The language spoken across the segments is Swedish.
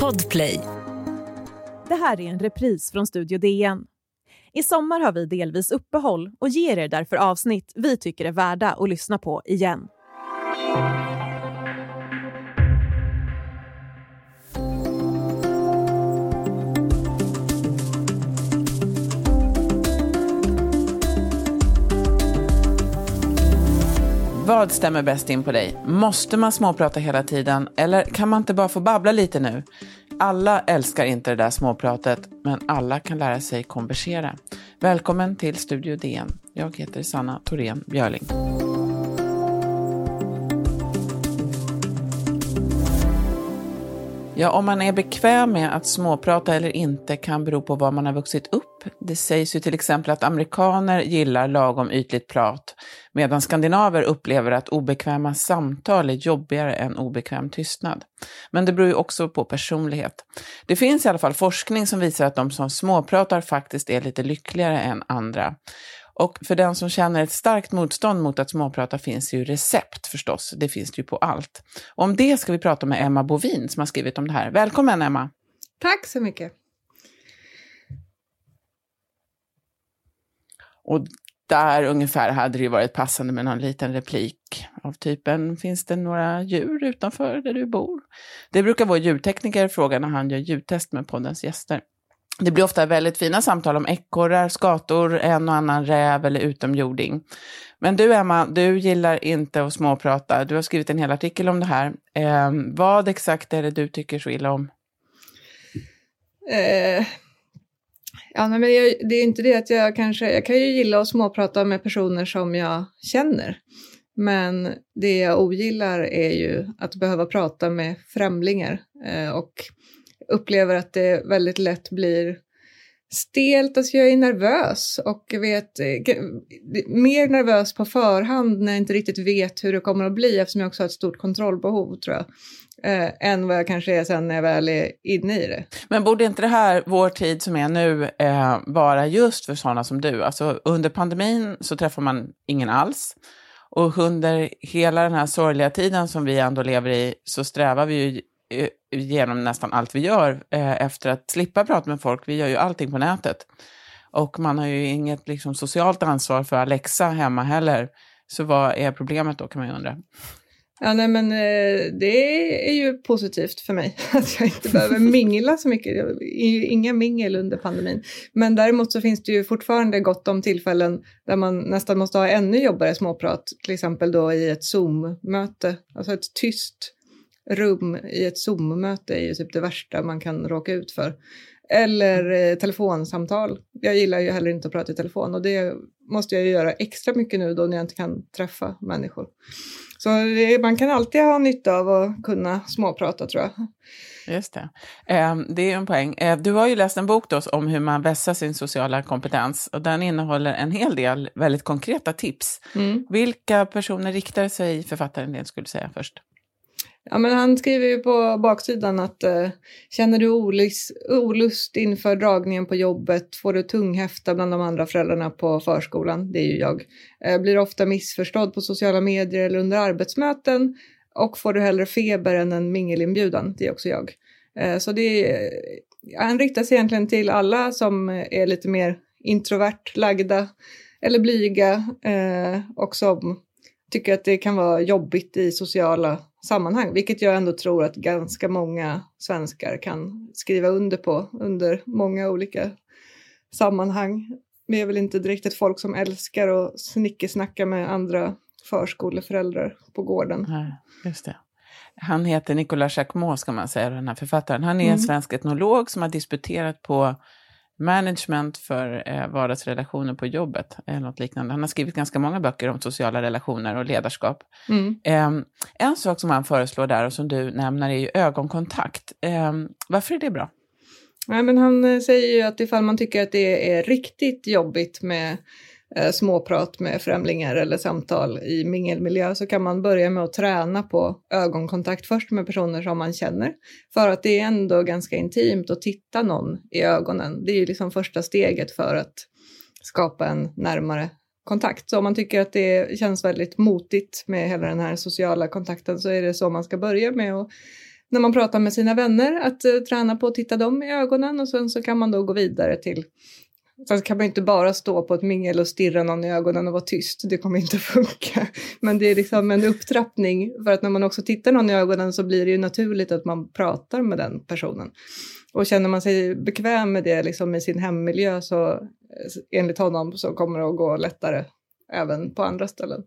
Podplay. Det här är en repris från Studio DN. I sommar har vi delvis uppehåll och ger er därför avsnitt vi tycker är värda att lyssna på igen. Vad stämmer bäst in på dig? Måste man småprata hela tiden eller kan man inte bara få babbla lite nu? Alla älskar inte det där småpratet, men alla kan lära sig konversera. Välkommen till Studio DN. Jag heter Sanna Thorén Björling. Ja, om man är bekväm med att småprata eller inte kan bero på var man har vuxit upp. Det sägs ju till exempel att amerikaner gillar lagom ytligt prat, medan skandinaver upplever att obekväma samtal är jobbigare än obekväm tystnad. Men det beror ju också på personlighet. Det finns i alla fall forskning som visar att de som småpratar faktiskt är lite lyckligare än andra. Och för den som känner ett starkt motstånd mot att småprata finns ju recept förstås. Det finns det ju på allt. Och om det ska vi prata med Emma Bovin som har skrivit om det här. Välkommen Emma! Tack så mycket! Och där ungefär hade det varit passande med någon liten replik av typen, finns det några djur utanför där du bor? Det brukar vår ljudtekniker fråga när han gör ljudtest med poddens gäster. Det blir ofta väldigt fina samtal om ekorrar, skator, en och annan räv eller utomjording. Men du Emma, du gillar inte att småprata. Du har skrivit en hel artikel om det här. Eh, vad exakt är det du tycker så illa om? Eh, ja, men jag, det är inte det att jag kanske, jag kan ju gilla att småprata med personer som jag känner. Men det jag ogillar är ju att behöva prata med främlingar eh, och upplever att det väldigt lätt blir stelt, alltså jag är nervös och vet eh, mer nervös på förhand när jag inte riktigt vet hur det kommer att bli eftersom jag också har ett stort kontrollbehov tror jag. Eh, än vad jag kanske är sen när jag väl är inne i det. Men borde inte det här, vår tid som är nu, eh, vara just för sådana som du? Alltså under pandemin så träffar man ingen alls. Och under hela den här sorgliga tiden som vi ändå lever i så strävar vi ju eh, genom nästan allt vi gör eh, efter att slippa prata med folk. Vi gör ju allting på nätet. Och man har ju inget liksom, socialt ansvar för Alexa hemma heller. Så vad är problemet då kan man ju undra. Ja, nej, men eh, det är ju positivt för mig att jag inte behöver mingla så mycket. Inga mingel under pandemin. Men däremot så finns det ju fortfarande gott om tillfällen där man nästan måste ha ännu jobbigare småprat. Till exempel då i ett Zoom-möte, alltså ett tyst rum i ett Zoom-möte är ju typ det värsta man kan råka ut för. Eller eh, telefonsamtal. Jag gillar ju heller inte att prata i telefon och det måste jag ju göra extra mycket nu då när jag inte kan träffa människor. Så det, man kan alltid ha nytta av att kunna småprata tror jag. Just det. Eh, det är en poäng. Eh, du har ju läst en bok då om hur man vässar sin sociala kompetens och den innehåller en hel del väldigt konkreta tips. Mm. Vilka personer riktar sig författaren det skulle säga först? Ja, men han skriver ju på baksidan att eh, känner du olust, olust inför dragningen på jobbet, får du tunghäfta bland de andra föräldrarna på förskolan, det är ju jag, eh, blir ofta missförstådd på sociala medier eller under arbetsmöten och får du hellre feber än en mingelinbjudan, det är också jag. Eh, så det är, han riktar sig egentligen till alla som eh, är lite mer introvert lagda eller blyga eh, och som tycker att det kan vara jobbigt i sociala sammanhang, vilket jag ändå tror att ganska många svenskar kan skriva under på under många olika sammanhang. Vi är väl inte direkt ett folk som älskar att snickesnacka med andra förskoleföräldrar på gården. Nej, just det. Han heter Nicolas Jacquemot, ska man säga, den här författaren. Han är en mm. svensk etnolog som har disputerat på management för eh, vardagsrelationer på jobbet, eller något liknande. Han har skrivit ganska många böcker om sociala relationer och ledarskap. Mm. Eh, en sak som han föreslår där och som du nämner är ju ögonkontakt. Eh, varför är det bra? Ja, men han eh, säger ju att ifall man tycker att det är riktigt jobbigt med Eh, småprat med främlingar eller samtal i mingelmiljö så kan man börja med att träna på ögonkontakt först med personer som man känner. För att det är ändå ganska intimt att titta någon i ögonen. Det är ju liksom första steget för att skapa en närmare kontakt. Så om man tycker att det känns väldigt motigt med hela den här sociala kontakten så är det så man ska börja med att när man pratar med sina vänner att eh, träna på att titta dem i ögonen och sen så kan man då gå vidare till Sen kan man inte bara stå på ett mingel och stirra någon i ögonen och vara tyst, det kommer inte funka. Men det är liksom en upptrappning för att när man också tittar någon i ögonen så blir det ju naturligt att man pratar med den personen. Och känner man sig bekväm med det liksom i sin hemmiljö så enligt honom så kommer det att gå lättare även på andra ställen.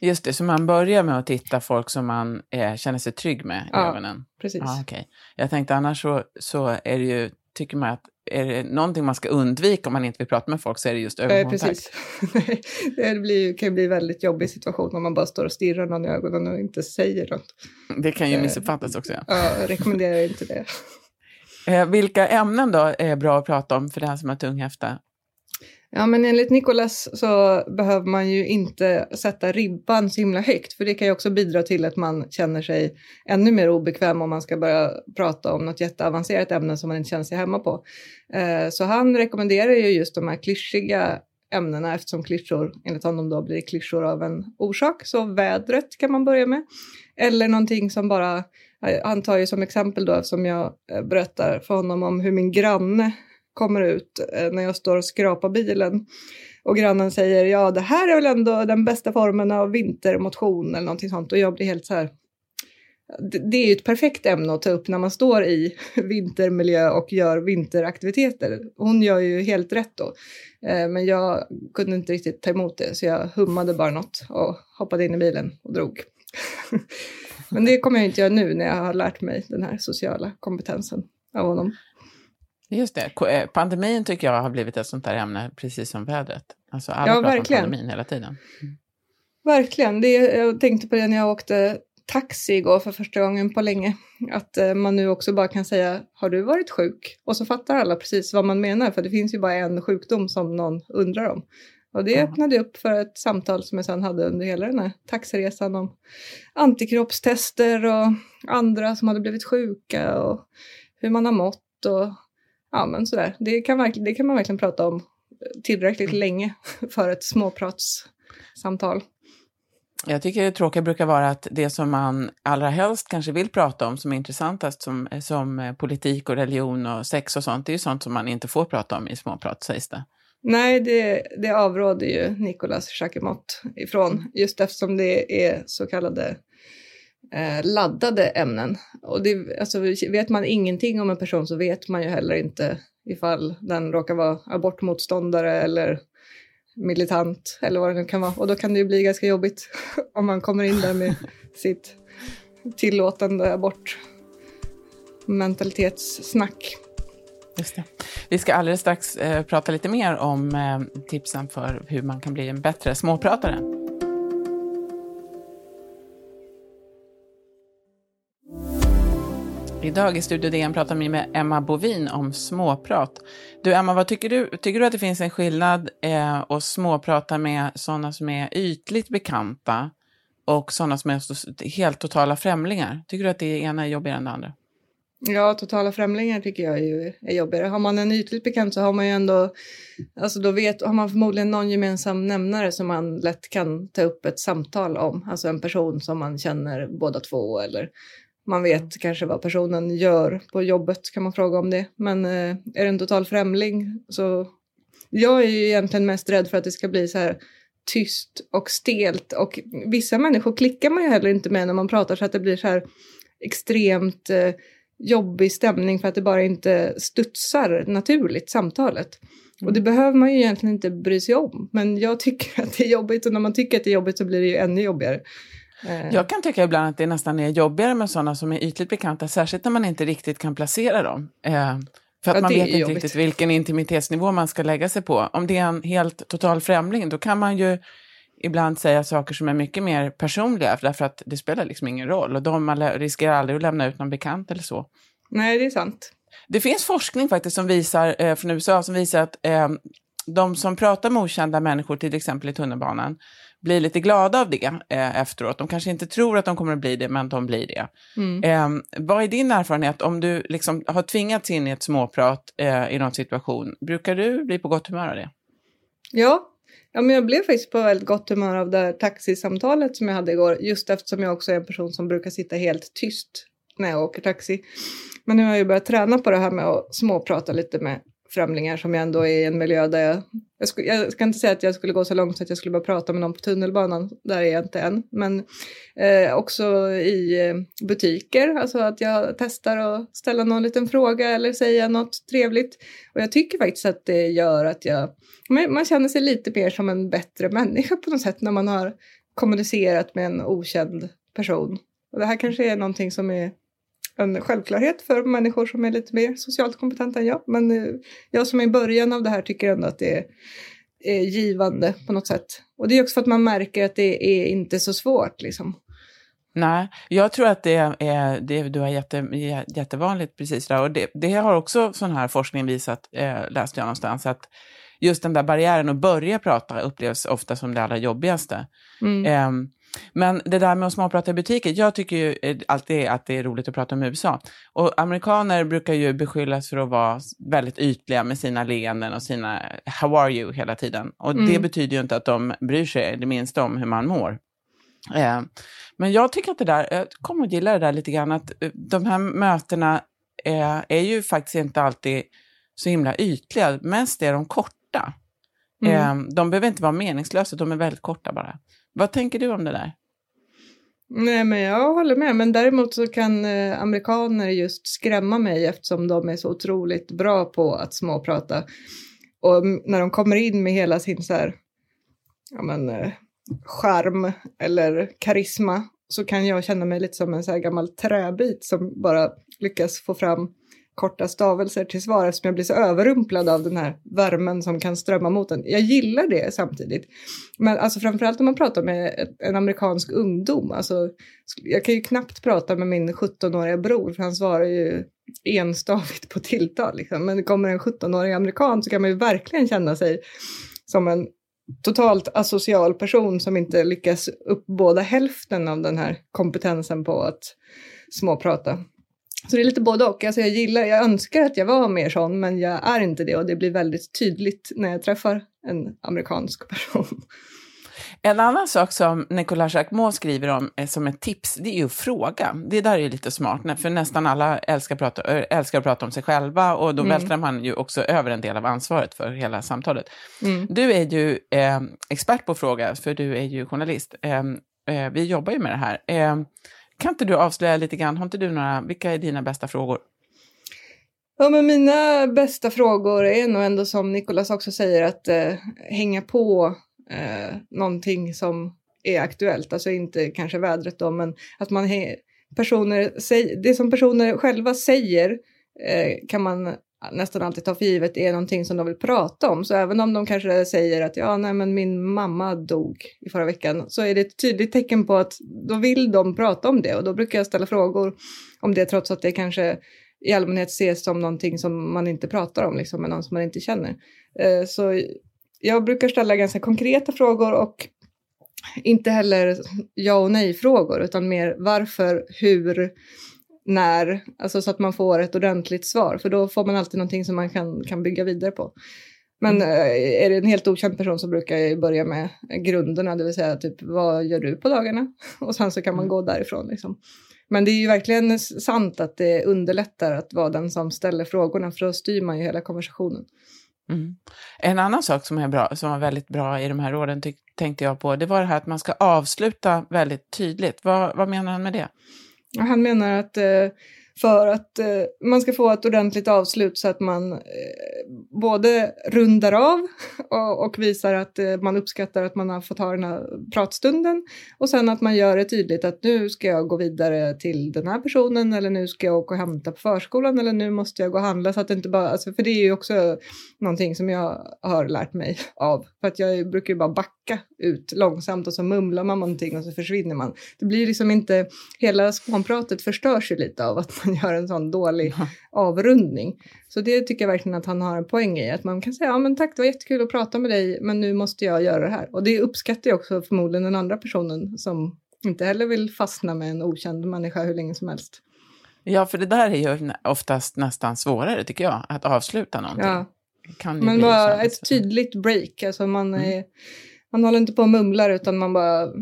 Just det, så man börjar med att titta folk som man eh, känner sig trygg med i ja, ögonen? Precis. Ja, okay. Jag tänkte annars så, så är det ju, tycker man att är det någonting man ska undvika om man inte vill prata med folk så är det just ögonkontakt. Eh, precis. det blir, kan bli en väldigt jobbig situation om man bara står och stirrar någon i ögonen och inte säger något. Det kan ju missuppfattas också. Ja, ja jag rekommenderar inte det. Eh, vilka ämnen då är bra att prata om för den som har tunghäfta? Ja, men enligt Nicolas så behöver man ju inte sätta ribban så himla högt, för det kan ju också bidra till att man känner sig ännu mer obekväm om man ska börja prata om något jätteavancerat ämne som man inte känner sig hemma på. Eh, så han rekommenderar ju just de här klyschiga ämnena eftersom klyschor enligt honom då blir klyschor av en orsak. Så vädret kan man börja med. Eller någonting som bara, han tar ju som exempel då eftersom jag eh, berättar för honom om hur min granne kommer ut eh, när jag står och skrapar bilen. Och grannen säger ja det här är väl ändå den bästa formen av vintermotion eller någonting sånt. Och jag blir helt så här. Det är ju ett perfekt ämne att ta upp när man står i vintermiljö och gör vinteraktiviteter. Hon gör ju helt rätt då. Eh, men jag kunde inte riktigt ta emot det så jag hummade bara något och hoppade in i bilen och drog. Men det kommer jag inte göra nu när jag har lärt mig den här sociala kompetensen av honom. Just det, eh, pandemin tycker jag har blivit ett sånt där ämne, precis som vädret. Alltså alla ja, pratar verkligen. om pandemin hela tiden. Mm. Verkligen, det, jag tänkte på det när jag åkte taxi igår för första gången på länge. Att eh, man nu också bara kan säga, har du varit sjuk? Och så fattar alla precis vad man menar, för det finns ju bara en sjukdom som någon undrar om. Och det mm. öppnade upp för ett samtal som jag sedan hade under hela den här taxiresan om antikroppstester och andra som hade blivit sjuka och hur man har mått och ja, men sådär. Det kan, det kan man verkligen prata om tillräckligt mm. länge för ett småpratssamtal. Jag tycker det tråkiga brukar vara att det som man allra helst kanske vill prata om, som är intressantast, som, som politik och religion och sex och sånt, det är ju sånt som man inte får prata om i småprat, sägs det. Nej, det, det avråder ju Nicolas Jacquemot ifrån, just eftersom det är så kallade eh, laddade ämnen. Och det, alltså, vet man ingenting om en person så vet man ju heller inte ifall den råkar vara abortmotståndare eller militant eller vad det nu kan vara. Och då kan det ju bli ganska jobbigt om man kommer in där med sitt tillåtande abortmentalitetssnack. Just det. Vi ska alldeles strax eh, prata lite mer om eh, tipsen för hur man kan bli en bättre småpratare. Idag i Studio DN pratar vi med Emma Bovin om småprat. Du Emma, vad tycker du? Tycker du att det finns en skillnad eh, att småprata med sådana som är ytligt bekanta och sådana som är helt totala främlingar? Tycker du att det ena är jobbigare än det andra? Ja, totala främlingar tycker jag är, är jobbigare. Har man en ytligt bekant så har man ju ändå, alltså då vet, har man förmodligen någon gemensam nämnare som man lätt kan ta upp ett samtal om. Alltså en person som man känner båda två eller man vet kanske vad personen gör på jobbet kan man fråga om det. Men eh, är det en total främling så jag är ju egentligen mest rädd för att det ska bli så här tyst och stelt och vissa människor klickar man ju heller inte med när man pratar så att det blir så här extremt eh, jobbig stämning för att det bara inte studsar naturligt samtalet. Mm. Och det behöver man ju egentligen inte bry sig om. Men jag tycker att det är jobbigt och när man tycker att det är jobbigt så blir det ju ännu jobbigare. Eh. Jag kan tycka ibland att det nästan är jobbigare med sådana som är ytligt bekanta, särskilt när man inte riktigt kan placera dem. Eh, för att ja, man vet inte jobbigt. riktigt vilken intimitetsnivå man ska lägga sig på. Om det är en helt total främling, då kan man ju ibland säga saker som är mycket mer personliga, därför att det spelar liksom ingen roll. Och de man riskerar aldrig att lämna ut någon bekant eller så. Nej, det är sant. Det finns forskning faktiskt som visar, eh, från USA som visar att eh, de som pratar med okända människor, till exempel i tunnelbanan, blir lite glada av det eh, efteråt. De kanske inte tror att de kommer att bli det, men de blir det. Mm. Eh, vad är din erfarenhet om du liksom har tvingats in i ett småprat eh, i någon situation? Brukar du bli på gott humör av det? Ja, ja men jag blev faktiskt på väldigt gott humör av det här taxisamtalet som jag hade igår, just eftersom jag också är en person som brukar sitta helt tyst när jag åker taxi. Men nu har jag börjat träna på det här med att småprata lite med främlingar som jag ändå är i en miljö där jag, jag, skulle, jag ska inte säga att jag skulle gå så långt så att jag skulle börja prata med någon på tunnelbanan, där är jag inte än, men eh, också i eh, butiker, alltså att jag testar att ställa någon liten fråga eller säga något trevligt. Och jag tycker faktiskt att det gör att jag, man känner sig lite mer som en bättre människa på något sätt när man har kommunicerat med en okänd person. Och det här kanske är någonting som är en självklarhet för människor som är lite mer socialt kompetenta än jag. Men eh, jag som är i början av det här tycker ändå att det är, givande på något sätt. Och det är också för att man märker att det är inte så svårt liksom. Nej, jag tror att det är, det du har jätte, jättevanligt precis där. Och det, det har också sån här forskning visat, eh, läste jag någonstans, att just den där barriären att börja prata upplevs ofta som det allra jobbigaste. Mm. Eh, men det där med att småprata i butiker, jag tycker ju eh, alltid att det är roligt att prata om USA. Och amerikaner brukar ju beskyllas för att vara väldigt ytliga med sina leenden och sina how are you hela tiden. Och mm. det betyder ju inte att de bryr sig det minsta om hur man mår. Eh, men jag tycker att det där, jag kommer att gilla det där lite grann, att eh, de här mötena är, är ju faktiskt inte alltid så himla ytliga, mest är de korta. Mm. Eh, de behöver inte vara meningslösa, de är väldigt korta bara. Vad tänker du om det där? Nej, men jag håller med. Men däremot så kan eh, amerikaner just skrämma mig eftersom de är så otroligt bra på att småprata. Och när de kommer in med hela sin så här, ja men, eh, charm eller karisma så kan jag känna mig lite som en så här gammal träbit som bara lyckas få fram korta stavelser till svar eftersom jag blir så överrumplad av den här värmen som kan strömma mot en. Jag gillar det samtidigt. Men alltså framförallt om man pratar med en amerikansk ungdom. Alltså, jag kan ju knappt prata med min 17-åriga bror för han svarar ju enstavigt på tilltal. Liksom. Men kommer en 17-årig amerikan så kan man ju verkligen känna sig som en totalt asocial person som inte lyckas uppbåda hälften av den här kompetensen på att småprata. Så det är lite både och. Alltså jag gillar, jag önskar att jag var mer sån, men jag är inte det och det blir väldigt tydligt när jag träffar en amerikansk person. En annan sak som Nicolas Jacquemot skriver om eh, som ett tips, det är ju att fråga. Det där är lite smart, för nästan alla älskar att prata, älskar att prata om sig själva och då mm. vältrar man ju också över en del av ansvaret för hela samtalet. Mm. Du är ju eh, expert på att fråga, för du är ju journalist. Eh, eh, vi jobbar ju med det här. Kan inte du avslöja lite grann, har inte du några, vilka är dina bästa frågor? Ja, men mina bästa frågor är nog ändå som Nikolas också säger att eh, hänga på eh, någonting som är aktuellt, alltså inte kanske vädret då, men att man personer, det som personer själva säger eh, kan man nästan alltid tar för givet är någonting som de vill prata om. Så även om de kanske säger att ja, nej, men min mamma dog i förra veckan så är det ett tydligt tecken på att då vill de prata om det och då brukar jag ställa frågor om det trots att det kanske i allmänhet ses som någonting som man inte pratar om liksom, med någon som man inte känner. Eh, så jag brukar ställa ganska konkreta frågor och inte heller ja och nej frågor utan mer varför, hur, när, alltså så att man får ett ordentligt svar, för då får man alltid någonting som man kan, kan bygga vidare på. Men mm. Eh, är det en helt okänd person så brukar jag börja med grunderna, det vill säga typ vad gör du på dagarna? Och sen så kan man mm. gå därifrån. Liksom. Men det är ju verkligen sant att det underlättar att vara den som ställer frågorna, för då styr man ju hela konversationen. Mm. En annan sak som är bra, som var väldigt bra i de här råden tänkte jag på, det var det här att man ska avsluta väldigt tydligt. Vad, vad menar han med det? Han menar att eh, för att eh, man ska få ett ordentligt avslut så att man eh, både rundar av och, och visar att eh, man uppskattar att man har fått ha den här pratstunden och sen att man gör det tydligt att nu ska jag gå vidare till den här personen eller nu ska jag åka och hämta på förskolan eller nu måste jag gå och handla så att det inte bara, alltså, för det är ju också någonting som jag har lärt mig av för att jag brukar ju bara backa ut långsamt och så mumlar man någonting och så försvinner man. Det blir liksom inte, hela spånpratet förstörs ju lite av att man gör en sån dålig avrundning. Så det tycker jag verkligen att han har en poäng i, att man kan säga ja men tack det var jättekul att prata med dig men nu måste jag göra det här. Och det uppskattar jag också förmodligen den andra personen som inte heller vill fastna med en okänd människa hur länge som helst. Ja, för det där är ju oftast nästan svårare tycker jag, att avsluta någonting. Ja. men bara ett tydligt break, alltså man mm. är man håller inte på och mumlar utan man bara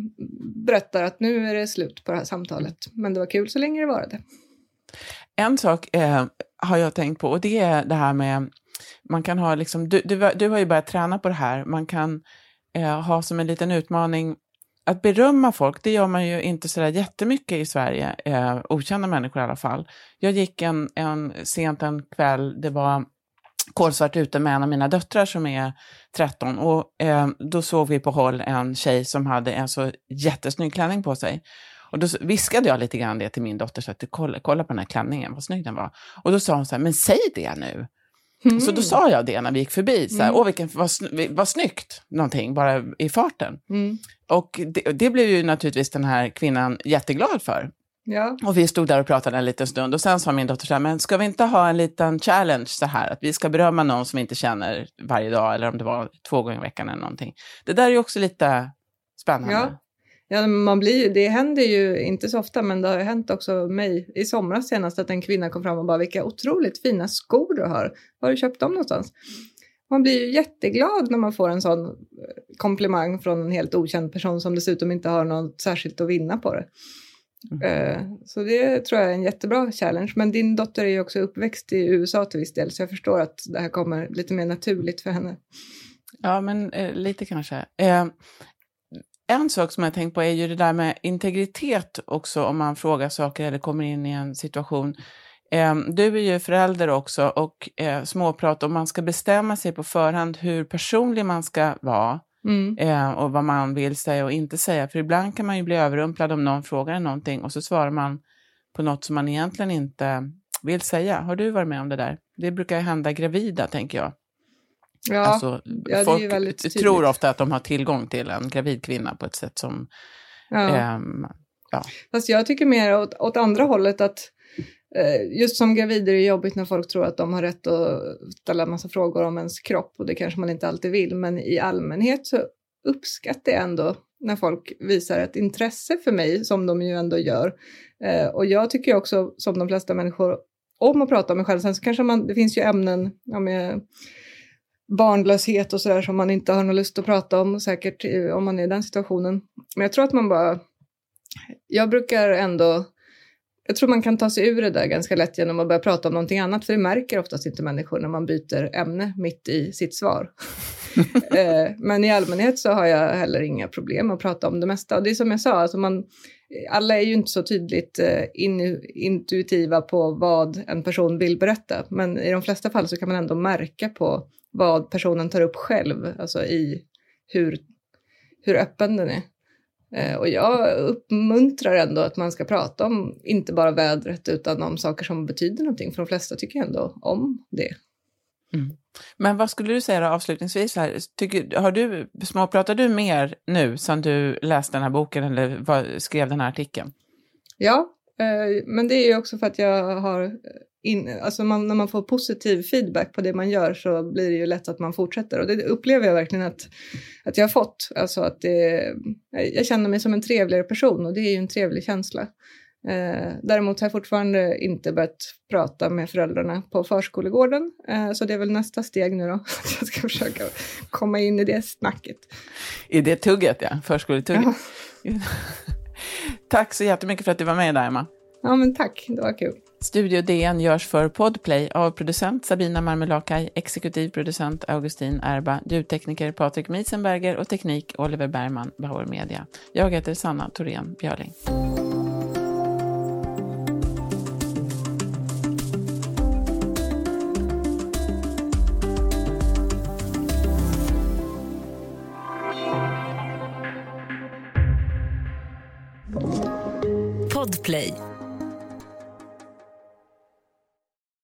berättar att nu är det slut på det här samtalet. Men det var kul så länge det varade. En sak eh, har jag tänkt på och det är det här med, man kan ha liksom, du, du, du har ju börjat träna på det här, man kan eh, ha som en liten utmaning att berömma folk, det gör man ju inte sådär jättemycket i Sverige, eh, okända människor i alla fall. Jag gick en, en sent en kväll, det var kolsvart ute med en av mina döttrar som är 13 och eh, då såg vi på håll en tjej som hade en så jättesnygg klänning på sig. Och då viskade jag lite grann det till min dotter, så att kolla, kolla på den här klänningen, vad snygg den var. Och då sa hon så här, men säg det nu. Mm. Så då sa jag det när vi gick förbi, så här, mm. åh vilken, vad, vad snyggt, någonting, bara i farten. Mm. Och det, det, blev ju naturligtvis den här kvinnan jätteglad för. Ja. Och vi stod där och pratade en liten stund och sen sa min dotter så här, men ska vi inte ha en liten challenge så här, att vi ska berömma någon som vi inte känner varje dag, eller om det var två gånger i veckan eller någonting. Det där är ju också lite spännande. Ja. Ja, man blir, det händer ju inte så ofta, men det har hänt också mig i somras senast att en kvinna kom fram och bara vilka otroligt fina skor du har. Var har du köpt dem någonstans? Man blir ju jätteglad när man får en sån eh, komplimang från en helt okänd person som dessutom inte har något särskilt att vinna på det. Mm. Eh, så det tror jag är en jättebra challenge. Men din dotter är ju också uppväxt i USA till viss del, så jag förstår att det här kommer lite mer naturligt för henne. Ja, men eh, lite kanske. Eh, en sak som jag tänkt på är ju det där med integritet också om man frågar saker eller kommer in i en situation. Eh, du är ju förälder också och eh, småprat om man ska bestämma sig på förhand hur personlig man ska vara mm. eh, och vad man vill säga och inte säga. För ibland kan man ju bli överrumplad om någon frågar någonting och så svarar man på något som man egentligen inte vill säga. Har du varit med om det där? Det brukar hända gravida, tänker jag. Ja, alltså, ja, folk tror ofta att de har tillgång till en gravid kvinna på ett sätt som... Ja. Ähm, ja. Fast jag tycker mer åt, åt andra hållet att eh, just som gravid är det jobbigt när folk tror att de har rätt att ställa en massa frågor om ens kropp och det kanske man inte alltid vill. Men i allmänhet så uppskattar jag ändå när folk visar ett intresse för mig som de ju ändå gör. Eh, och jag tycker också som de flesta människor om att prata om mig själv. Sen så kanske man, det finns ju ämnen, ja, med, barnlöshet och sådär som man inte har någon lust att prata om säkert om man är i den situationen. Men jag tror att man bara, jag brukar ändå, jag tror man kan ta sig ur det där ganska lätt genom att börja prata om någonting annat, för det märker oftast inte människor när man byter ämne mitt i sitt svar. Eh, men i allmänhet så har jag heller inga problem att prata om det mesta. Och det är som jag sa, alltså man, alla är ju inte så tydligt eh, in, intuitiva på vad en person vill berätta, men i de flesta fall så kan man ändå märka på vad personen tar upp själv, alltså i hur, hur öppen den är. Eh, och jag uppmuntrar ändå att man ska prata om inte bara vädret utan om saker som betyder någonting, för de flesta tycker ändå om det. Mm. Men vad skulle du säga då, avslutningsvis? Här? Tycker, har du, småpratar du mer nu sen du läste den här boken eller skrev den här artikeln? Ja, men det är ju också för att jag har in, alltså man, när man får positiv feedback på det man gör så blir det ju lätt att man fortsätter och det upplever jag verkligen att, att jag har fått. Alltså att det, jag känner mig som en trevligare person och det är ju en trevlig känsla. Eh, däremot har jag fortfarande inte börjat prata med föräldrarna på förskolegården, eh, så det är väl nästa steg nu då, att jag ska försöka komma in i det snacket. I det tugget, ja, förskoletugget. Ja. tack så jättemycket för att du var med där, Emma. Ja, men tack, det var kul. Studio DN görs för Podplay av producent Sabina Marmelakai, exekutiv producent Augustin Erba, ljudtekniker Patrik Miesenberger och teknik Oliver Bergman, Bauer Media. Jag heter Sanna Thorén Björling.